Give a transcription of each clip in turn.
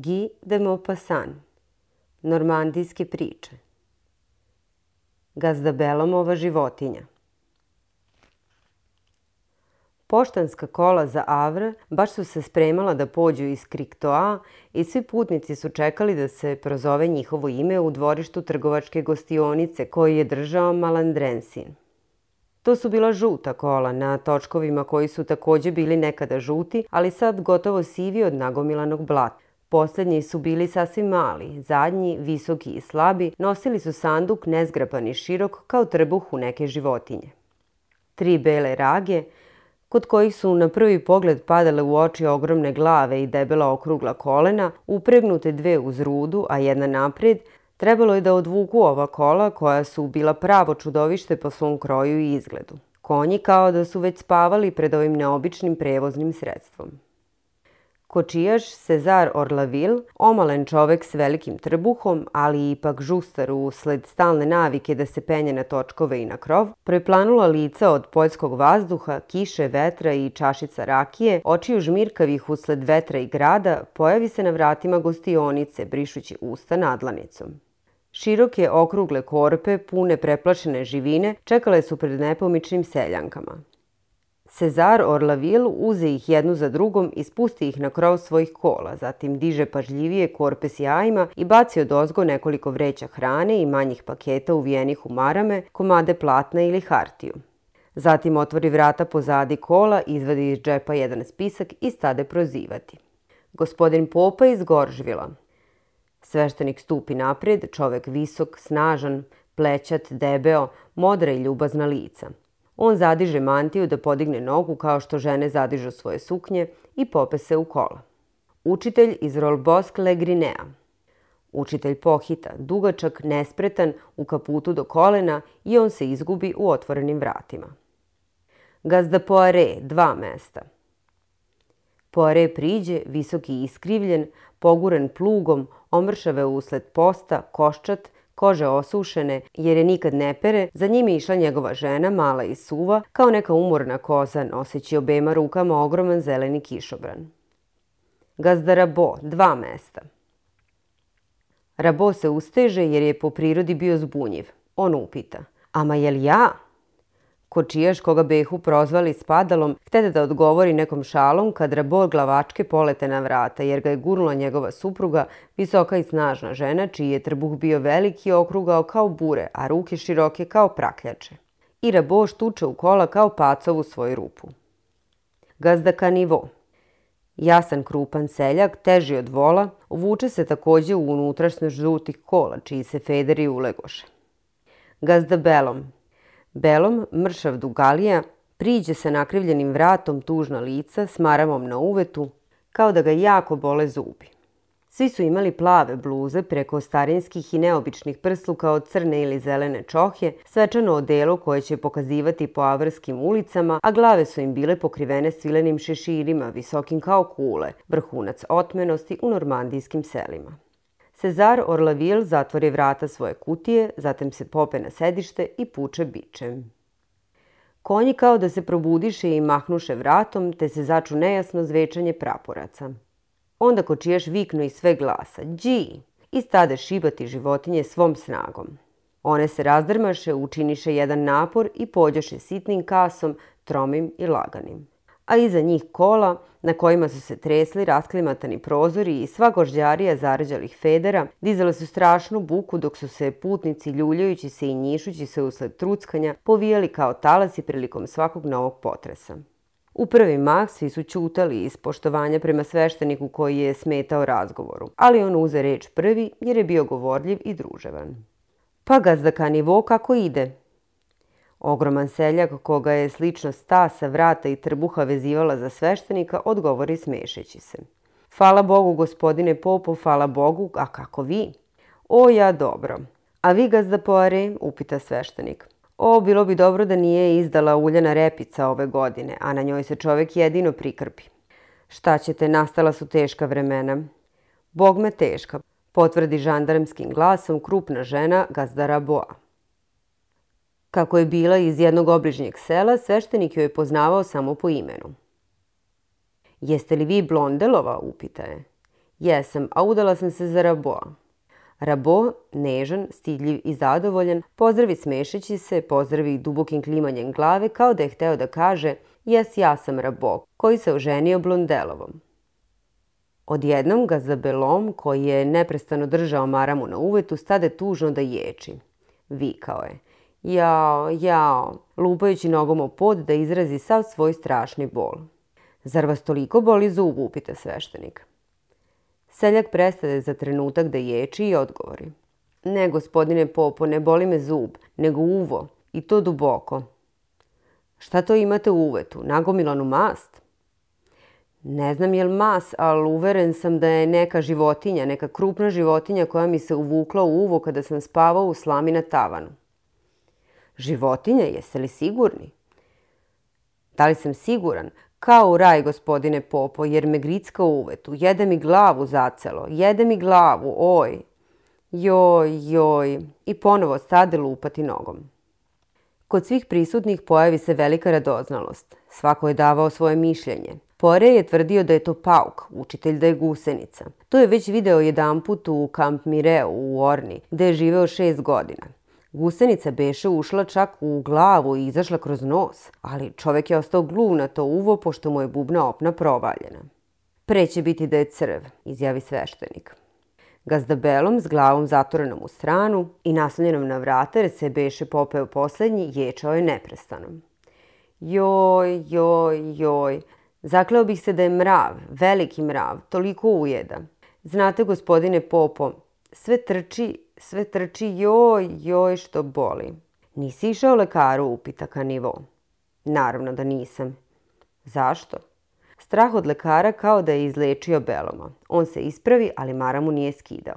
Guy de Maupassant, normandijske priče. Gazdabelomova životinja. Poštanska kola za Avr baš su se spremala da pođu iz Kriktoa i svi putnici su čekali da se prozove njihovo ime u dvorištu trgovačke gostionice koji je držao Malandrensin. To su bila žuta kola na točkovima koji su takođe bili nekada žuti, ali sad gotovo sivi od nagomilanog blata. Poslednji su bili sasvim mali, zadnji, visoki i slabi, nosili su sanduk nezgrapan i širok kao trbuh u neke životinje. Tri bele rage, kod kojih su na prvi pogled padale u oči ogromne glave i debela okrugla kolena, upregnute dve uz rudu, a jedna napred, trebalo je da odvuku ova kola koja su bila pravo čudovište po svom kroju i izgledu. Konji kao da su već spavali pred ovim neobičnim prevoznim sredstvom. Kočijaš Cezar Orlavil, omalen čovek s velikim trbuhom, ali ipak žustar usled stalne navike da se penje na točkove i na krov, preplanula lica od poljskog vazduha, kiše, vetra i čašica rakije, očiju žmirkavih usled vetra i grada, pojavi se na vratima gostionice, brišući usta nadlanicom. Široke okrugle korpe, pune preplašene živine, čekale su pred nepomičnim seljankama. Cezar Orlavil uze ih jednu za drugom i spusti ih na krov svojih kola, zatim diže pažljivije korpe s jajima i baci od ozgo nekoliko vreća hrane i manjih paketa uvijenih u marame, komade platna ili hartiju. Zatim otvori vrata pozadi kola, izvadi iz džepa jedan spisak i stade prozivati. Gospodin Popa iz Goržvila. Sveštenik stupi naprijed, čovek visok, snažan, plećat, debeo, modra i ljubazna lica – On zadiže mantiju da podigne nogu kao što žene zadižu svoje suknje i pope se u kola. Učitelj iz Rolbosk Legrinea. Učitelj pohita, dugačak, nespretan, u kaputu do kolena i on se izgubi u otvorenim vratima. Gazda Poare, dva mesta. Poare priđe, visoki i iskrivljen, poguren plugom, omršave usled posta, koščat, kože osušene jer je nikad ne pere, za njim je išla njegova žena, mala i suva, kao neka umorna koza, noseći obema rukama ogroman zeleni kišobran. Gazda Rabo, dva mesta. Rabo se usteže jer je po prirodi bio zbunjiv. On upita, ama jel ja? Kočijaš, koga Behu prozvali spadalom, htete da odgovori nekom šalom kad rabor glavačke polete na vrata, jer ga je gurnula njegova supruga, visoka i snažna žena, čiji je trbuh bio veliki i okrugao kao bure, a ruke široke kao prakljače. I rabo štuče u kola kao pacov u svoju rupu. Gazdaka nivo. Jasan krupan seljak, teži od vola, uvuče se takođe u unutrašnje žutih kola, čiji se federi ulegoše. Gazda belom, Belom, mršav Dugalija, priđe sa nakrivljenim vratom tužna lica s maramom na uvetu, kao da ga jako bole zubi. Svi su imali plave bluze preko starinskih i neobičnih prsluka od crne ili zelene čohje, svečano odelo koje će pokazivati po avrskim ulicama, a glave su im bile pokrivene svilenim šeširima, visokim kao kule, vrhunac otmenosti u normandijskim selima. Cezar Orlavil zatvori vrata svoje kutije, zatim se pope na sedište i puče bičem. Konji kao da se probudiše i mahnuše vratom, te se začu nejasno zvečanje praporaca. Onda kočijaš viknu i sve glasa, dži, i stade šibati životinje svom snagom. One se razdrmaše, učiniše jedan napor i pođoše sitnim kasom, tromim i laganim a iza njih kola na kojima su se tresli rasklimatani prozori i sva gožđarija zarađalih federa, dizale su strašnu buku dok su se putnici ljuljajući se i njišući se usled truckanja povijali kao talasi prilikom svakog novog potresa. U prvi mah svi su ćutali iz poštovanja prema svešteniku koji je smetao razgovoru, ali on uze reč prvi jer je bio govorljiv i druževan. Pa gazda kanivo kako ide, Ogroman seljak koga je slično stasa, vrata i trbuha vezivala za sveštenika, odgovori smešeći se. Hvala Bogu, gospodine Popo, hvala Bogu, a kako vi? O, ja dobro. A vi gazda Poare? upita sveštenik. O, bilo bi dobro da nije izdala uljana repica ove godine, a na njoj se čovek jedino prikrpi. Šta ćete, nastala su teška vremena. Bog me teška, potvrdi žandarmskim glasom krupna žena gazdara Boa. Kako je bila iz jednog obližnjeg sela, sveštenik joj je poznavao samo po imenu. Jeste li vi blondelova, upita je. Jesam, a udala sam se za Raboa. Rabo, nežan, stidljiv i zadovoljan, pozdravi smešeći se, pozdravi dubokim klimanjem glave kao da je hteo da kaže jes ja sam Rabo, koji se oženio blondelovom. Odjednom ga za belom, koji je neprestano držao maramu na uvetu, stade tužno da ječi. Vikao je. Jao, jao, lupajući nogom o pod da izrazi sav svoj strašni bol. Zar vas toliko boli zub, upita sveštenik. Seljak prestade za trenutak da ječi i odgovori. Ne, gospodine Popo, ne boli me zub, nego uvo, i to duboko. Šta to imate u uvetu, nagomilanu mast? Ne znam je li mas, ali uveren sam da je neka životinja, neka krupna životinja koja mi se uvukla u uvo kada sam spavao u slami na tavanu. Životinje, jeste li sigurni? Da li sam siguran? Kao u raj, gospodine Popo, jer me gricka uvetu. Jede mi glavu zacelo, jede mi glavu, oj. Joj, joj. I ponovo stade lupati nogom. Kod svih prisutnih pojavi se velika radoznalost. Svako je davao svoje mišljenje. Pore je tvrdio da je to pauk, učitelj da je gusenica. To je već video jedan put u Camp Mireu u Orni, gde je živeo šest godina. Gusenica beše ušla čak u glavu i izašla kroz nos, ali čovek je ostao gluv na to uvo pošto mu je bubna opna provaljena. Preće biti da je crv, izjavi sveštenik. Gazdabelom s glavom zatorenom u stranu i naslonjenom na vrata jer se beše popeo poslednji, ječao je neprestano. Joj, joj, joj, zakleo bih se da je mrav, veliki mrav, toliko ujeda. Znate, gospodine Popo, sve trči Sve trči joj, joj što boli. Nisi išao lekaru, upita ka nivo. Naravno da nisam. Zašto? Strah od lekara kao da je izlečio beloma. On se ispravi, ali Mara mu nije skidao.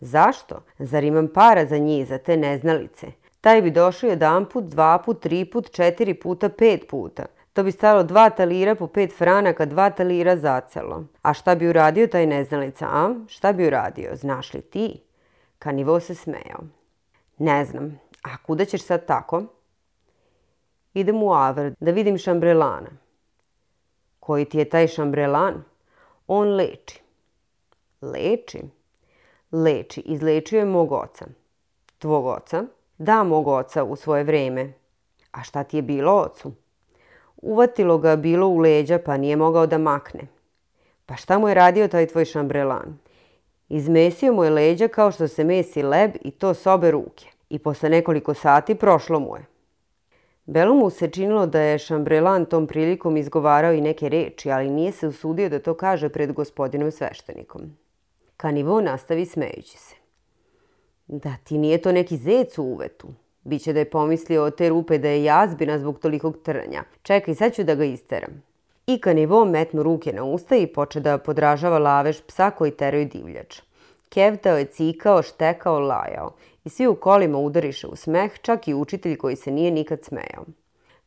Zašto? Zar imam para za njih, za te neznalice? Taj bi došao jedan put, dva put, tri put, četiri puta, pet puta. To bi stalo dva talira po pet franaka, dva talira zacelo. A šta bi uradio taj neznalica, a? Šta bi uradio? Znaš li ti? Kanivo se smejao. Ne znam, a kuda ćeš sad tako? Idem u Avr da vidim šambrelana. Koji ti je taj šambrelan? On leči. Leči? Leči. Izlečio je mog oca. Tvog oca? Da, mog oca u svoje vreme. A šta ti je bilo ocu? Uvatilo ga bilo u leđa pa nije mogao da makne. Pa šta mu je radio taj tvoj šambrelan? Izmesio mu je leđa kao što se mesi leb i to s obe ruke. I posle nekoliko sati prošlo mu je. Belo mu se činilo da je Šambrelan tom prilikom izgovarao i neke reči, ali nije se usudio da to kaže pred gospodinom sveštenikom. Kanivo nastavi smejući se. Da ti nije to neki zec u uvetu. Biće da je pomislio o te rupe da je jazbina zbog tolikog trnja. Čekaj, sad ću da ga isteram i kanivo metnu ruke na usta i poče da podražava lavež psa koji teraju divljač. Kevtao je cikao, štekao, lajao i svi u kolima udariše u smeh, čak i učitelj koji se nije nikad smejao.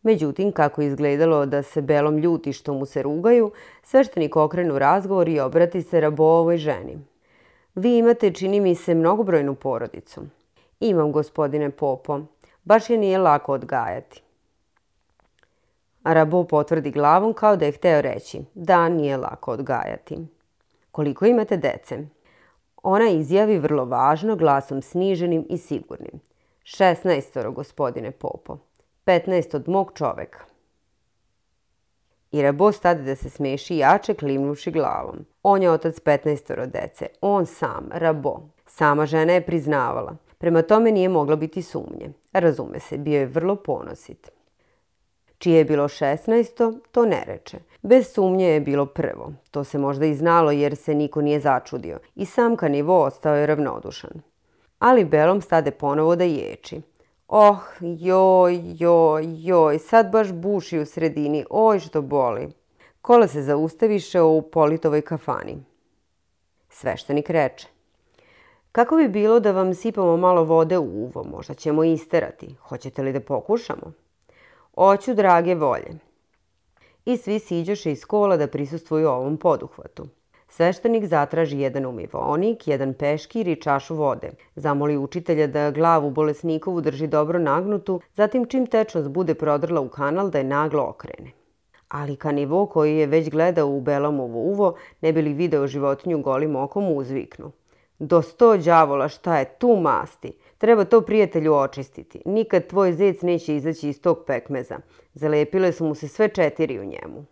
Međutim, kako je izgledalo da se Belom ljuti što mu se rugaju, sveštenik okrenu razgovor i obrati se rabovoj ženi. Vi imate, čini mi se, mnogobrojnu porodicu. Imam, gospodine Popo. Baš je nije lako odgajati. Arabo potvrdi glavom kao da je hteo reći da nije lako odgajati. Koliko imate dece? Ona izjavi vrlo važno glasom sniženim i sigurnim. 16 gospodine Popo. 15 od mog čoveka. I Rabo stade da se smeši jače klimnuši glavom. On je otac 15 dece. On sam, Rabo. Sama žena je priznavala. Prema tome nije mogla biti sumnje. Razume se, bio je vrlo ponosit. Čije je bilo 16. to ne reče. Bez sumnje je bilo prvo. To se možda i znalo jer se niko nije začudio. I sam ka nivo ostao je ravnodušan. Ali Belom stade ponovo da ječi. Oh, joj, joj, joj, sad baš buši u sredini, oj što boli. Kola se zaustaviše u politovoj kafani. Sveštenik reče. Kako bi bilo da vam sipamo malo vode u uvo, možda ćemo isterati. Hoćete li da pokušamo? Oću drage volje. I svi siđoše iz kola da prisustvuju ovom poduhvatu. Sveštenik zatraži jedan umivonik, jedan peškir i čašu vode. Zamoli učitelja da glavu bolesnikovu drži dobro nagnutu, zatim čim tečnost bude prodrla u kanal da je naglo okrene. Ali kanivo koji je već gledao u belomovo uvo, ne bi li video životinju golim okom uzviknu. Do sto đavola šta je tu masti? Treba to prijatelju očistiti. Nikad tvoj zec neće izaći iz tog pekmeza. Zalepile su mu se sve četiri u njemu.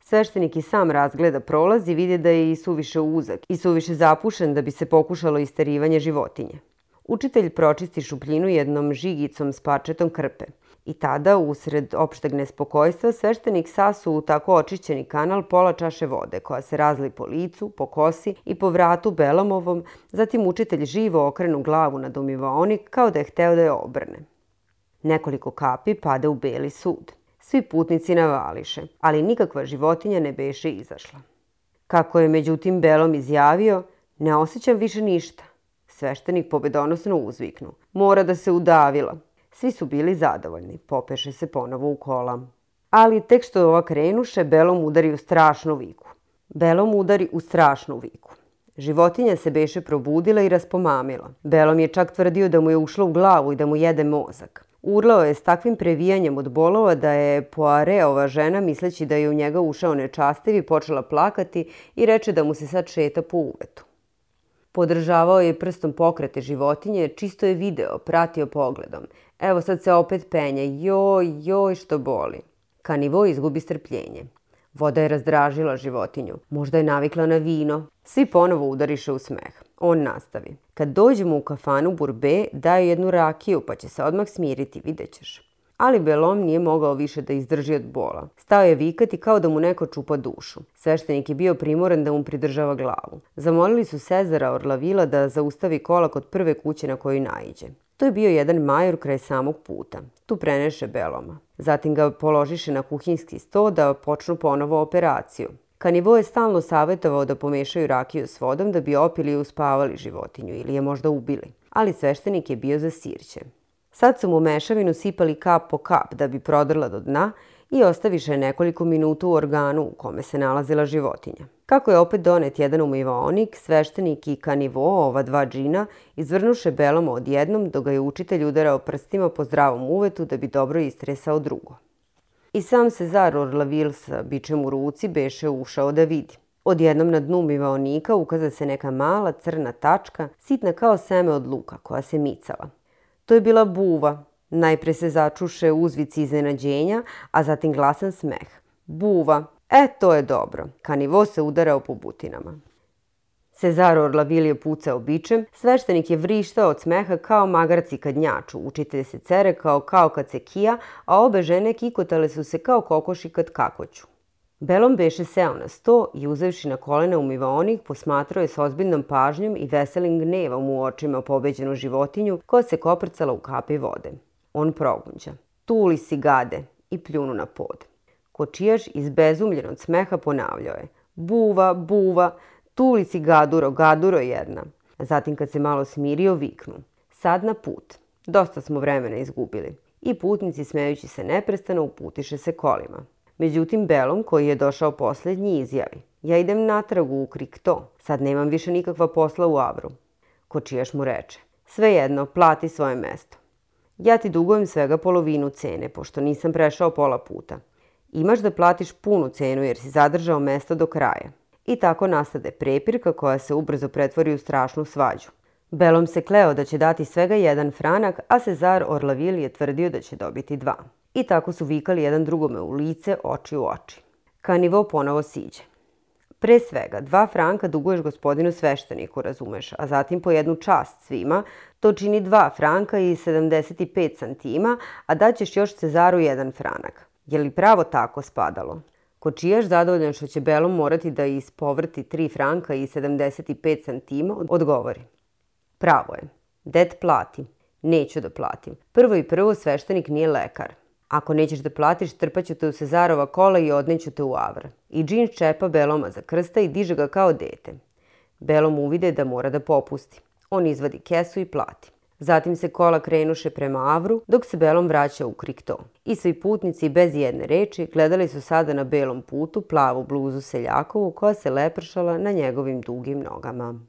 Sveštenik i sam razgleda prolaz i vidi da je i suviše uzak i suviše zapušen da bi se pokušalo isterivanje životinje. Učitelj pročisti šupljinu jednom žigicom s parčetom krpe – I tada, usred opšteg nespokojstva, sveštenik sasu u tako očišćeni kanal pola čaše vode, koja se razli po licu, po kosi i po vratu Belomovom, zatim učitelj živo okrenu glavu na domivaonik kao da je hteo da je obrne. Nekoliko kapi pade u beli sud. Svi putnici navališe, ali nikakva životinja ne beše izašla. Kako je međutim Belom izjavio, ne osjećam više ništa. Sveštenik pobedonosno uzviknu. Mora da se udavila. Svi su bili zadovoljni, popeše se ponovo u kola. Ali tek što ova krenuše, Belom udari u strašnu viku. Belom udari u strašnu viku. Životinja se beše probudila i raspomamila. Belom je čak tvrdio da mu je ušlo u glavu i da mu jede mozak. Urlao je s takvim previjanjem od bolova da je Poireova žena, misleći da je u njega ušao nečastivi, počela plakati i reče da mu se sad šeta po uvetu. Podržavao je prstom pokrete životinje, čisto je video, pratio pogledom – Evo sad se opet penje, joj, joj što boli. Kanivo izgubi strpljenje. Voda je razdražila životinju. Možda je navikla na vino. Svi ponovo udariše u smeh. On nastavi. Kad dođemo u kafanu Burbe, daju jednu rakiju pa će se odmah smiriti, vidjet ćeš. Ali Belom nije mogao više da izdrži od bola. Stao je vikati kao da mu neko čupa dušu. Sveštenik je bio primoran da mu pridržava glavu. Zamolili su Cezara Orlavila da zaustavi kola kod prve kuće na koju naiđe. To je bio jedan major kraj samog puta. Tu preneše Beloma. Zatim ga položiše na kuhinski sto da počnu ponovo operaciju. Kanivo je stalno savjetovao da pomešaju rakiju s vodom da bi opili i uspavali životinju ili je možda ubili. Ali sveštenik je bio za sirće. Sad su mu mešavinu sipali kap po kap da bi prodrla do dna i ostaviše nekoliko minuta u organu u kome se nalazila životinja. Kako je opet donet jedan umivaonik, sveštenik i kanivo, ova dva džina, izvrnuše belom odjednom dok ga je učitelj udarao prstima po zdravom uvetu da bi dobro istresao drugo. I sam Cezar Orlavil sa bičem u ruci beše ušao da vidi. Odjednom na dnu umivaonika ukaza se neka mala crna tačka, sitna kao seme od luka, koja se micala. To je bila buva, Najpre se začuše uzvici iznenađenja, a zatim glasan smeh. Buva. E, to je dobro. Kanivo se udarao po butinama. Cezar Orlavilio pucao bičem, sveštenik je vrištao od smeha kao magarci kad njaču, učitelj se cere kao kao kad se kija, a obe žene kikotale su se kao kokoši kad kakoću. Belom beše seo na sto i uzevši na kolena umivaonih, posmatrao je s ozbiljnom pažnjom i veselim gnevom u očima pobeđenu životinju koja se koprcala u kapi vode on progunđa. Tuli si gade i pljunu na pod. Kočijaš izbezumljen od smeha ponavljao je. Buva, buva, tuli si gaduro, gaduro jedna. Zatim kad se malo smirio, viknu. Sad na put. Dosta smo vremena izgubili. I putnici smejući se neprestano uputiše se kolima. Međutim, Belom, koji je došao poslednji, izjavi. Ja idem natragu u Krikto. Sad nemam više nikakva posla u Avru. Kočijaš mu reče. Svejedno, plati svoje mesto. Ja ti dugujem svega polovinu cene, pošto nisam prešao pola puta. Imaš da platiš punu cenu jer si zadržao mesto do kraja. I tako nastade prepirka koja se ubrzo pretvori u strašnu svađu. Belom se kleo da će dati svega jedan franak, a Cezar Orlavil je tvrdio da će dobiti dva. I tako su vikali jedan drugome u lice, oči u oči. Kanivo ponovo siđe. Pre svega, dva franka duguješ gospodinu svešteniku, razumeš, a zatim po jednu čast svima, to čini 2 franka i 75 centima, a daćeš još Cezaru jedan franak. Je li pravo tako spadalo? Kočijaš zadovoljan što će Belo morati da ispovrti 3 franka i 75 centima, odgovori. Pravo je. Det plati. Neću da platim. Prvo i prvo sveštenik nije lekar. Ako nećeš da platiš, trpaću te u Sezarova kola i odneću te u avr. I džin čepa Beloma za krsta i diže ga kao dete. Belom uvide da mora da popusti. On izvadi kesu i plati. Zatim se kola krenuše prema avru, dok se Belom vraća u krikto. I svi putnici, bez jedne reči, gledali su sada na belom putu plavu bluzu Seljakovu koja se lepršala na njegovim dugim nogama.